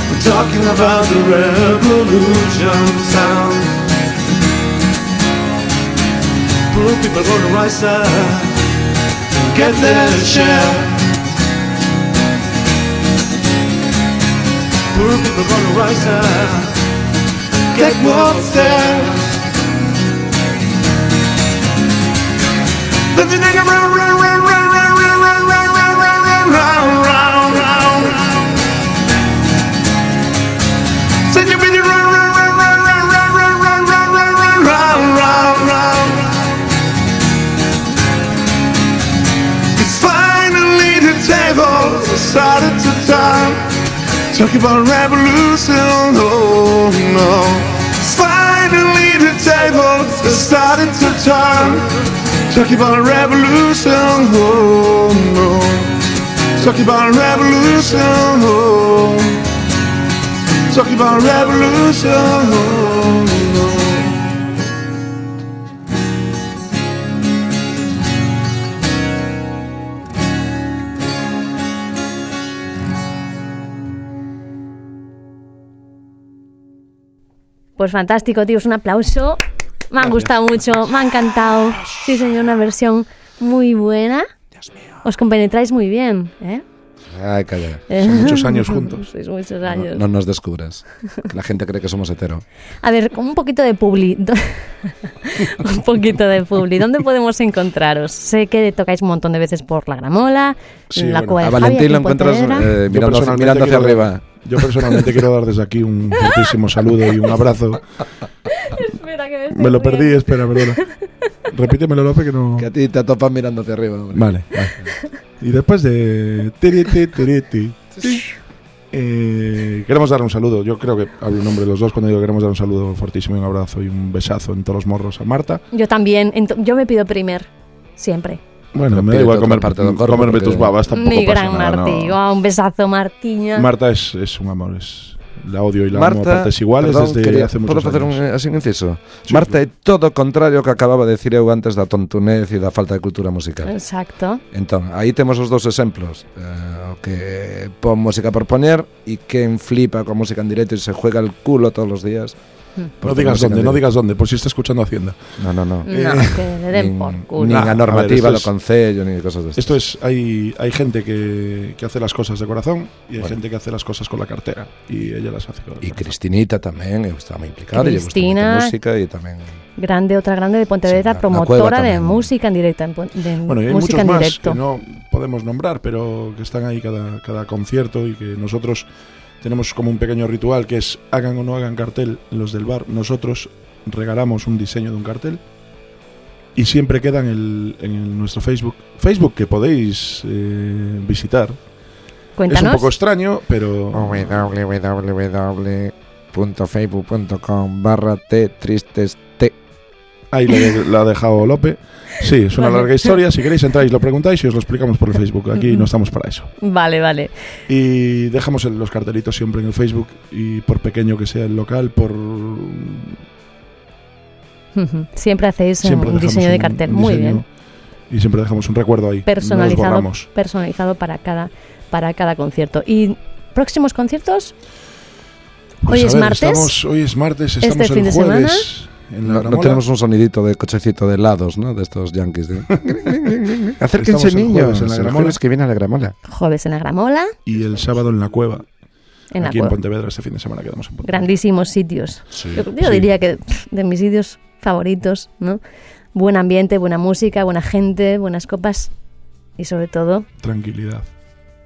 We're talking about the revolution sound. Poor people gonna rise up and get their share. Poor people gonna rise up, get what's theirs. Started to turn. Talking about revolution, oh no. It's finally the table started to turn. Talking about revolution, oh no. Talking about revolution, oh. Talking about revolution, oh. Pues fantástico, tíos, un aplauso. Me han gustado mucho, me ha encantado. Sí, señor, una versión muy buena. Os compenetráis muy bien, ¿eh? Ay, calla. Son muchos años [laughs] juntos. Sois muchos No, años. no nos descubras. La gente cree que somos hetero. A ver, con un poquito de publi. [laughs] un poquito de publi. ¿Dónde podemos encontraros? Sé que tocáis un montón de veces por la gramola, Sí, la bueno, cueva A de Javi, Valentín aquí lo en encuentras eh, mirando, mirando hacia arriba. Yo personalmente quiero dar desde aquí un fortísimo saludo y un abrazo. Espera, que me estoy Me lo perdí, espera, perdona. Repítemelo, Lope, que no... Que a ti te topan mirando hacia arriba. hombre. Vale, vale. Y después de... eh, queremos dar un saludo. Yo creo que hablo en nombre de los dos cuando digo que queremos dar un saludo fortísimo y un abrazo y un besazo en todos los morros a Marta. Yo también. yo me pido primer. Siempre. Bueno, Pero me da igual comer, parte comerme porque- tus babas, tampoco Mi pasa gran nada, no. Martí. Oh, un besazo, Martiña. Marta es, es un amor, es, la odio y la Marta, amo a partes iguales perdón, desde quería, hace muchos ¿Podo facer un, eh, así un inciso? Sí, Marta é todo o contrario que acababa de decir eu antes da tontunez e da falta de cultura musical. Exacto. Entón, aí temos os dous exemplos. Eh, o que pon música por poner e quen flipa con música en directo e se juega el culo todos os días Por No digas música dónde, en no digas dónde, por si está escuchando Hacienda. No, no, no. No, que le den por Nin, culo. nin Nah, a a ver, normativa es- concello, ni cosas de Esto es, hay, hay gente que, que hace las cosas de corazón y hay Bueno. gente que hace las cosas con la cartera y ella las hace con E corazón. Cristinita eu estaba implicada, gusta Cristina. moito música e tamén Grande, otra grande de Pontevedra, Sí, la- la promotora de también. música en directo. en de Bueno, y hay música muchos en más directo. que no podemos nombrar, pero que están ahí cada, cada concierto y que nosotros tenemos como un pequeño ritual que es hagan o no hagan cartel los del bar, nosotros regalamos un diseño de un cartel y siempre queda en, el, en nuestro Facebook. Facebook que podéis eh, visitar. Es un poco extraño, pero... www.facebook.com barra t tristes Ahí la ha dejado Lope. Sí, es una Vale. larga historia. Si queréis entráis, lo preguntáis y os lo explicamos por el Facebook. Aquí no estamos para eso. Vale, vale. Y dejamos el- los cartelitos siempre en el Facebook y por pequeño que sea el local, por. Siempre hacéis siempre un diseño de un- cartel. un Muy diseño bien. Y siempre dejamos un recuerdo ahí. No Personalizado, borramos. personalizado para cada, para cada concierto. ¿Y próximos conciertos? Pues Hoy es ver, martes. estamos- hoy es martes, Este estamos fin el de jueves. La No, tenemos un sonidito de cochecito de helados, ¿no? De estos yankees. De... [laughs] Acérquense, niños. jueves en la Gramola. jueves que viene a la gramola. Jueves en la Gramola, Y el sábado en la cueva. en la aquí cueva. en Pontevedra este fin de semana quedamos en Pontevedra. Grandísimos sitios. Sí. Yo, yo sí. diría que [laughs] de mis sitios favoritos, ¿no? Buen ambiente, buena música, buena gente, buenas copas y sobre todo Tranquilidad.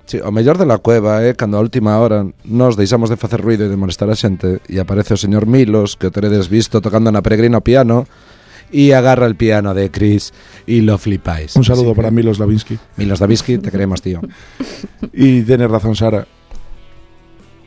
Sí, o mellor de la cueva é cando a última hora nos deixamos de facer ruido e de molestar a xente e aparece o señor Milos, que o teredes visto tocando na peregrina o piano e agarra el piano de Chris e lo flipáis. Un saludo Así que, para Milos Lavinsky. Milos Davisky, te queremos, tío. [laughs] Y tiene razón Sara.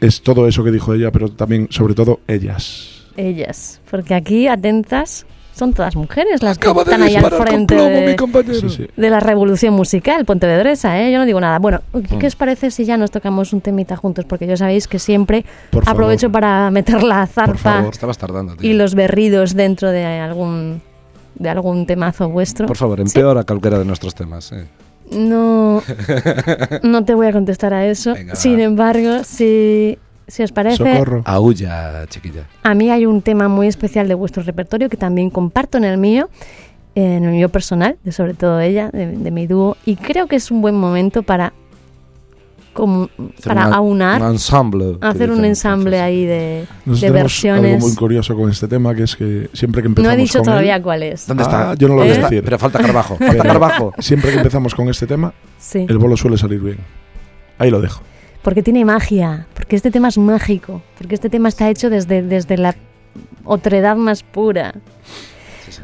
Es todo eso que dijo ella, pero también, sobre todo, ellas. ellas. Porque aquí, atentas, son todas mujeres las que están ahí al frente de, compañero. Sí, sí. de la revolución musical pontevedresa, ¿eh? Yo no digo nada. Bueno, ¿qué, Mm. qué os parece si ya nos tocamos un temita juntos? Porque ya sabéis que siempre Por favor. aprovecho para meter la Por zarpa tardando, y los berridos dentro de algún de algún temazo vuestro. Por favor, empeora calquera de nuestros temas. Eh. No, [laughs] no te voy a contestar a eso. Venga, va. Sin embargo, si, si os parece, Socorro. Aulla, chiquilla. a mí hay un tema muy especial de vuestro repertorio que también comparto en el mío, en el mío personal, de sobre todo ella, de, de mi dúo, y creo que es un buen momento para, como, Hacer para una- aunar, Un ensemble. que hacer un ensamble ahí de, de versiones. algo muy curioso con este tema, que es que siempre que No empezamos he dicho con todavía él, cuál es. ¿Dónde está? Ah, yo no lo voy a ¿Dónde está? decir. Pero falta Carbajo. [laughs] Falta siempre que empezamos con este tema, Sí. el bolo suele salir bien. Ahí lo dejo. Porque tiene magia, porque este tema es mágico, porque este tema está hecho desde, desde la otredad más pura.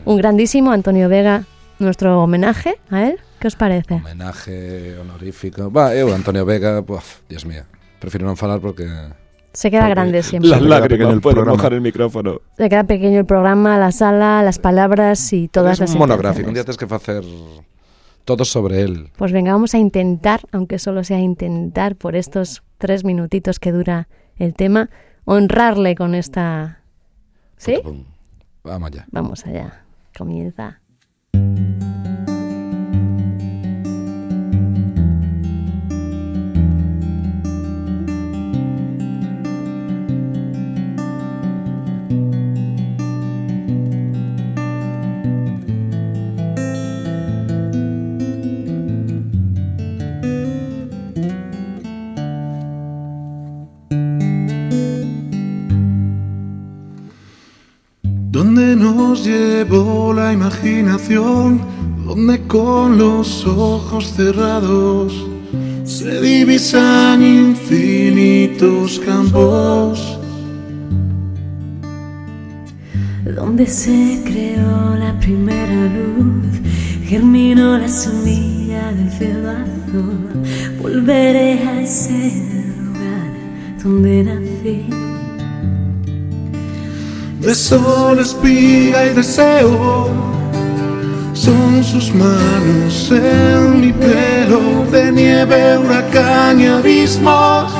Un grandísimo Antonio Vega, nuestro homenaje a él. ¿Qué os parece? Homenaje honorífico. Va, eu, Antonio Vega, Dios mío. Prefiro non falar porque... Se queda Porque grande siempre. las lágrimas pueden mojar el micrófono. Se queda pequeño el programa, la sala, las palabras y todas es las un monográfico, un día tienes que facer todo sobre él. Pues venga, vamos a intentar, aunque solo sea intentar por estos tres minutitos que dura el tema, honrarle con esta... ¿Sí? Pum. Vamos allá. Vamos allá. Comienza. Imaginación, donde con los ojos cerrados se divisan infinitos campos. donde se creó la primera luz, germinó la semilla del cielo. Volveré a ese lugar donde nací. De sol, espiga y deseo son sus manos en mi pelo, de nieve, huracán y abismos,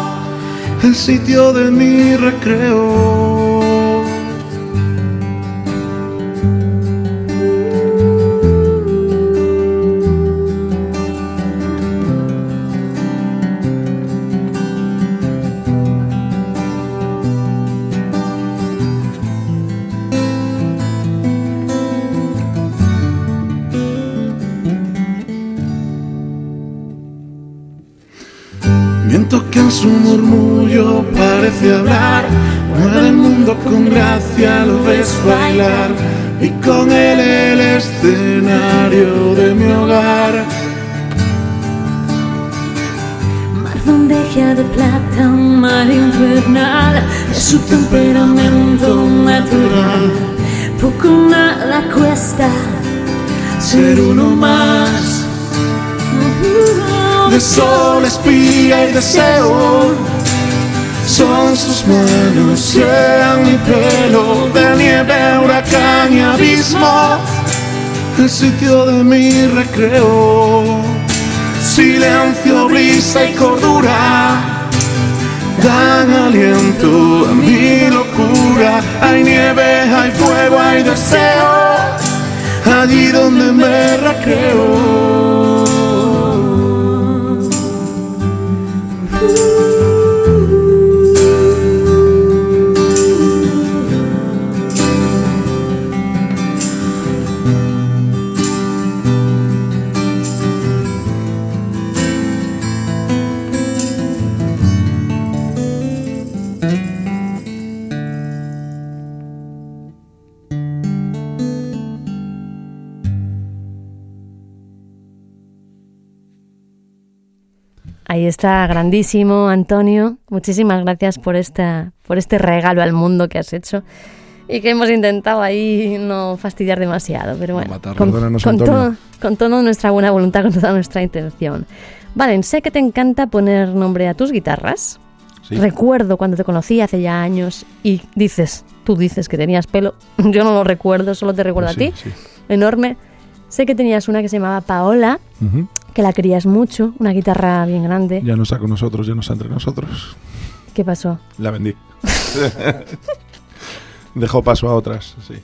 el sitio de mi recreo. Y con él el escenario de mi hogar. Mar bandeja de plata, mar infernal, es su temperamento natural. Poco nada cuesta ser uno más. De sol, espía y deseo. Son sus manos, sean mi pelo, de nieve, huracán y abismo. El sitio de mi recreo. Silencio, brisa y cordura. Dan aliento a mi locura. Hay nieve, hay fuego, hay deseo. Allí donde me recreo. Ahí está, grandísimo, Antonio. Muchísimas gracias por, esta, por este regalo al mundo que has hecho y que hemos intentado ahí no fastidiar demasiado, pero bueno, matarlo. con, con, todo- con toda nuestra buena voluntad, con toda nuestra intención. Valen, sé que te encanta poner nombre a tus guitarras. Sí. Recuerdo cuando te conocí hace ya años y dices, tú dices que tenías pelo, [laughs] yo no lo recuerdo, solo te recuerdo Pues a sí, ti, sí. enorme. Sé que tenías una que se llamaba Paola, Ujú. Que la querías mucho, una guitarra bien grande. Ya no está con nosotros, ya no está entre nosotros. ¿Qué pasó? La vendí. [laughs] Dejó paso a otras, sí.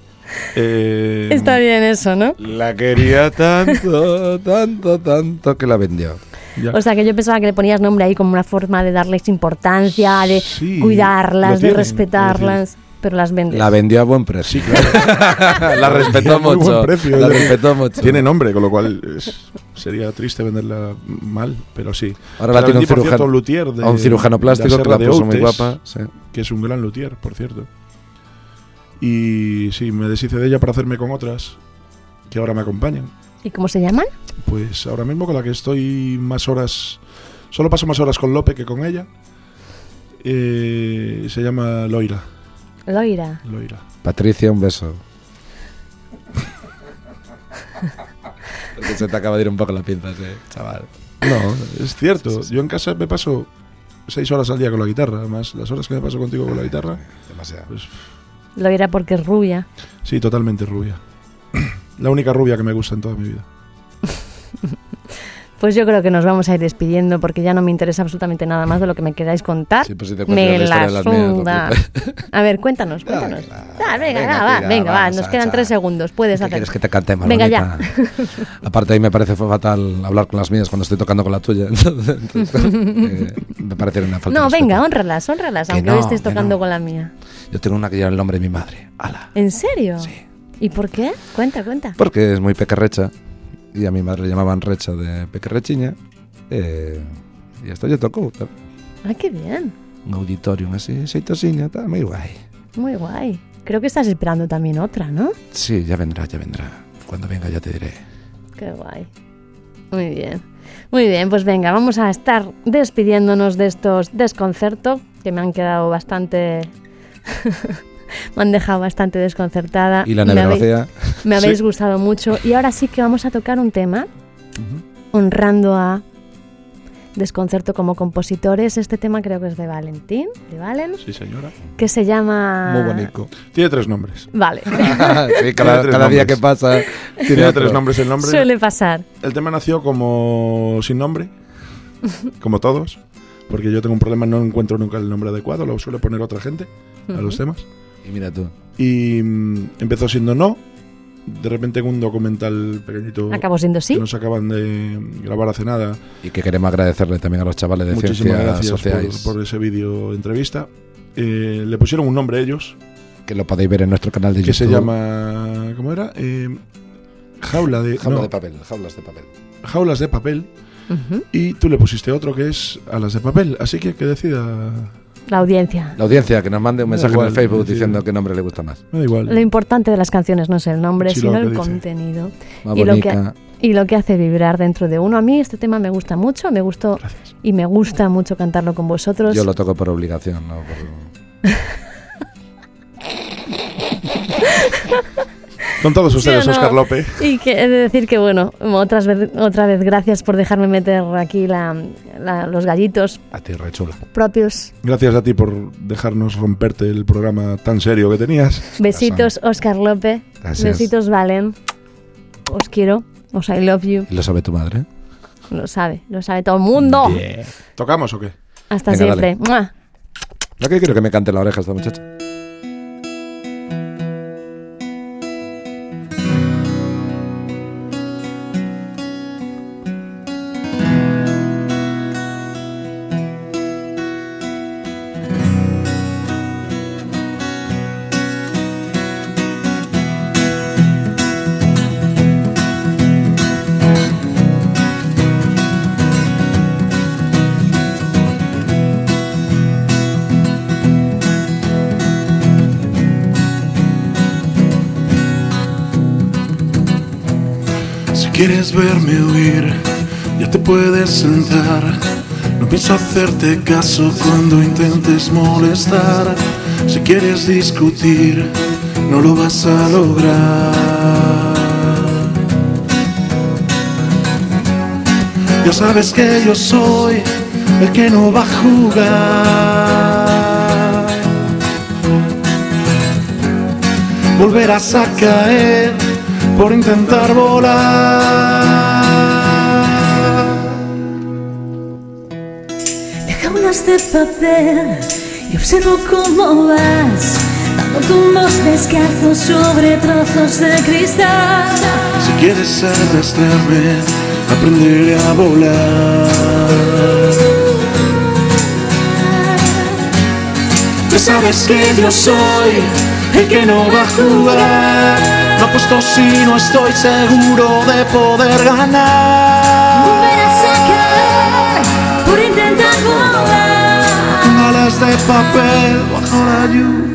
Eh, Está bien eso, ¿no? La quería tanto, tanto, tanto que la vendió. ya. O sea, que yo pensaba que le ponías nombre ahí como una forma de darles importancia, de Sí, cuidarlas, lo de tienen, respetarlas, pero las vendes. La vendió a buen precio. Sí, claro. [laughs] la respetó Muy buen mucho. precio, la respetó mucho. Tiene nombre, con lo cual es- sería triste venderla mal, pero sí. Ahora Se la tiene un cierto, cirujano, luthier de- a un cirujano de plástico que Serra la de puso muy guapa. sí. que es un gran luthier, por cierto. Y sí, me deshice de ella para hacerme con otras que ahora me acompañan. ¿Y cómo se llaman? Pues ahora mismo con la que estoy más horas, solo paso más horas con Lope que con ella. Eh, se llama Loira. Loira. Loira. Patricia, un beso. [laughs] Porque se te acaba de ir un poco la pinza, sí, chaval. No, es cierto. Yo en casa me paso seis horas al día con la guitarra, más las horas que me paso contigo con la guitarra. Demasiado. Pues Loira porque es rubia. sí, totalmente rubia. [clears throat] La única rubia que me gusta en toda mi vida. Pues yo creo que nos vamos a ir despidiendo porque ya no me interesa absolutamente nada más de lo que me queráis contar. Sí, pues si te me la la. A ver, cuéntanos, cuéntanos. claro. Ah, venga, Venga, va, tira, venga, va, nos a quedan tres segundos. Puedes ¿Qué hacer. quieres que te cante, Venga, ya. Aparte, ahí me parece fatal hablar con las mías cuando estoy tocando con la tuya. [laughs] Entonces, eh, me parece una falta No, venga, honralas, honralas, Que aunque no, hoy estés tocando no. con la mía. Yo tengo una que lleva el nombre de mi madre. Ala. ¿En serio? Sí. ¿Y por qué? Cuenta, cuenta. Porque es muy pequerrecha. Y a mi madre le llamaban recha de pequerrechiña. Eh, y hasta yo tal. Ah, qué bien. Un auditorium así, seitosiña, tal, muy guay. Muy guay. Creo que estás esperando también otra, ¿no? Sí, ya vendrá, ya vendrá. Cuando venga ya te diré. Qué guay. Muy bien. Muy bien, pues venga, vamos a estar despidiéndonos de estos desconcertos que me han quedado bastante... [laughs] me han dejado bastante desconcertada. Y la me habéis, me habéis Sí. gustado mucho. Y ahora sí que vamos a tocar un tema honrando a Desconcerto como compositores. Este tema creo que es de Valentín, de Valen, Sí, señora. que se llama... Muy bonito. Tiene tres nombres. Vale, [laughs] sí, cada, cada día que pasa tiene, Tiene tres nombres el nombre. suele pasar. El tema nació como sin nombre, como todos, porque yo tengo un problema, no encuentro nunca el nombre adecuado, lo suele poner otra gente a los temas. Y mira tú. Y mm, empezó siendo no, de repente en un documental pequeñito Acabó siendo sí. que nos acaban de grabar hace nada. Y que queremos agradecerle también a los chavales de Muchísimas Ciencias gracias por, por ese vídeo entrevista. Eh, le pusieron un nombre ellos, Que lo podéis ver en nuestro canal de que YouTube. se llama... ¿Cómo era? Eh, jaula de... Jaula no, de papel, jaulas de papel. jaulas de papel Y tú le pusiste otro que es Alas de Papel. Así que que decida. La audiencia. La audiencia que nos mande un mensaje igual, en el Facebook sí. diciendo qué nombre le gusta más. Me da igual. Lo importante de las canciones no es el nombre, Sí, sino el dice. contenido. Más Y lo, que, y lo que hace vibrar dentro de uno. A mí este tema me gusta mucho, me gustó Gracias. y me gusta mucho cantarlo con vosotros. Yo lo toco por obligación, no por... [laughs] Con todos ¿Sí ustedes, no? Oscar López. Y que he de decir que, bueno, otras vez, otra vez gracias por dejarme meter aquí la- la- los gallitos A ti, rechula. propios. Gracias a ti por dejarnos romperte el programa tan serio que tenías. Besitos, Oscar López. Gracias. Besitos, Valen. Os quiero. Os I love you. ¿Y lo sabe tu madre? Lo sabe, lo sabe todo el mundo. ¿Tocamos o qué? Hasta Venga, siempre. ¿No que quiero que me cante en la oreja esta muchacha? Quieres verme huir, ya te puedes sentar. No pienso hacerte caso cuando intentes molestar. Si quieres discutir, no lo vas a lograr. Ya sabes que yo soy el que no va a jugar. Volverás a caer por intentar volar. Jaulas de papel y observo cómo vas dando tumbos descalzos sobre trozos de cristal. Si quieres arrastrarme, aprenderé a volar. Ya sabes que yo soy el que no va a jugar. No apuesto si no estoy seguro de poder ganar. A por intentar volar. Alas de papel bajo la lluvia.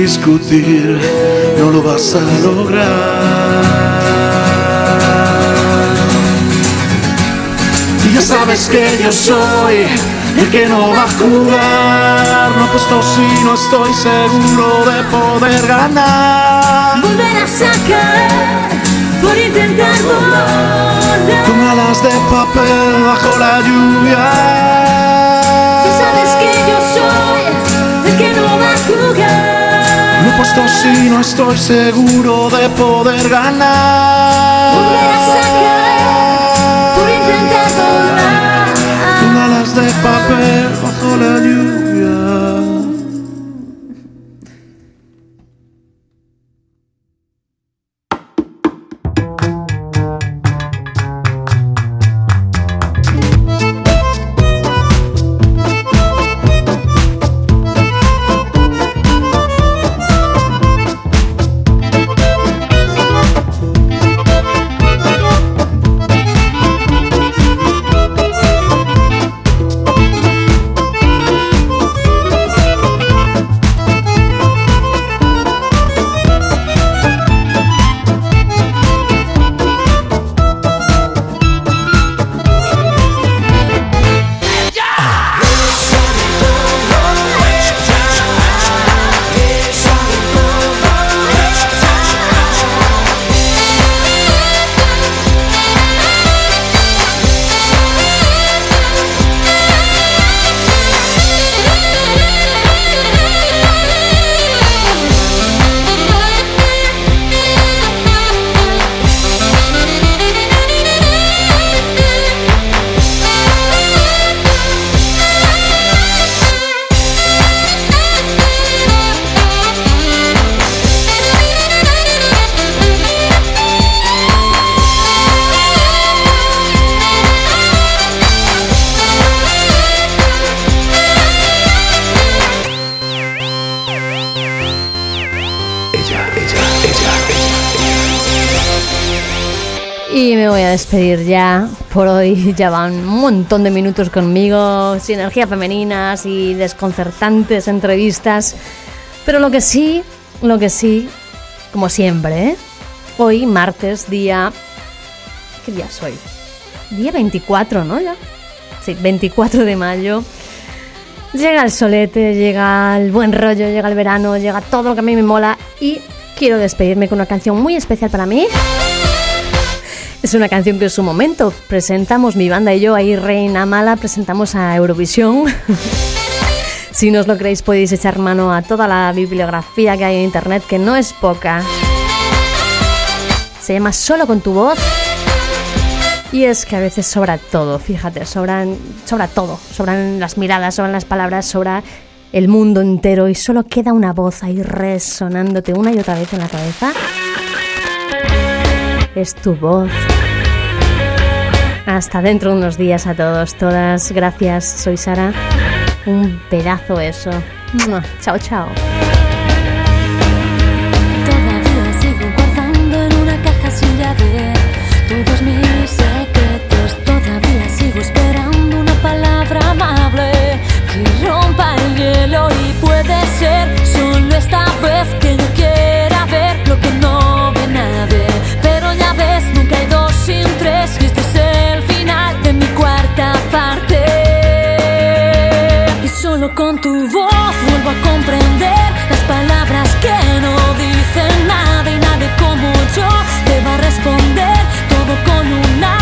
Discutir, no lo vas a lograr. Y ya sabes que yo soy el que no va a jugar. No apuesto si no estoy seguro de poder ganar. Volverás a caer por intentar volar. Con alas de papel bajo la lluvia. Tú sabes que yo soy apuesto si no estoy seguro de poder ganar. Volverás a caer por intentar volar. Con alas de papel bajo la lluvia. A despedir ya. Por hoy [laughs] ya van un montón de minutos conmigo, sin energía femeninas y desconcertantes entrevistas. Pero lo que sí, lo que sí, como siempre, ¿eh? hoy martes, día... ¿Qué día soy? Día 24, ¿no? Ya. Sí, 24 de mayo. Llega el solete, llega el buen rollo, llega el verano, llega todo lo que a mí me mola y quiero despedirme con una canción muy especial para mí. Es una canción que en su momento presentamos, mi banda y yo, ahí Reina Mala, presentamos a Eurovisión. [laughs] si no os lo creéis podéis echar mano a toda la bibliografía que hay en internet, que no es poca. Se llama Solo con tu voz. Y es que a veces sobra todo, fíjate, sobran, sobra todo. Sobran las miradas, sobran las palabras, sobra el mundo entero y solo queda una voz ahí resonándote una y otra vez en la cabeza. Es tu voz. Hasta dentro de unos días a todos, todas. Gracias, soy Sara. Un pedazo eso. Chao, chao. Todavía sigo guardando en una caja sin llave todos mis secretos. Todavía sigo esperando una palabra amable que rompa el hielo y puede ser solo esta vez solo con tu voz vuelvo a comprender las palabras que no dicen nada y nadie como yo te va a responder. Todo con una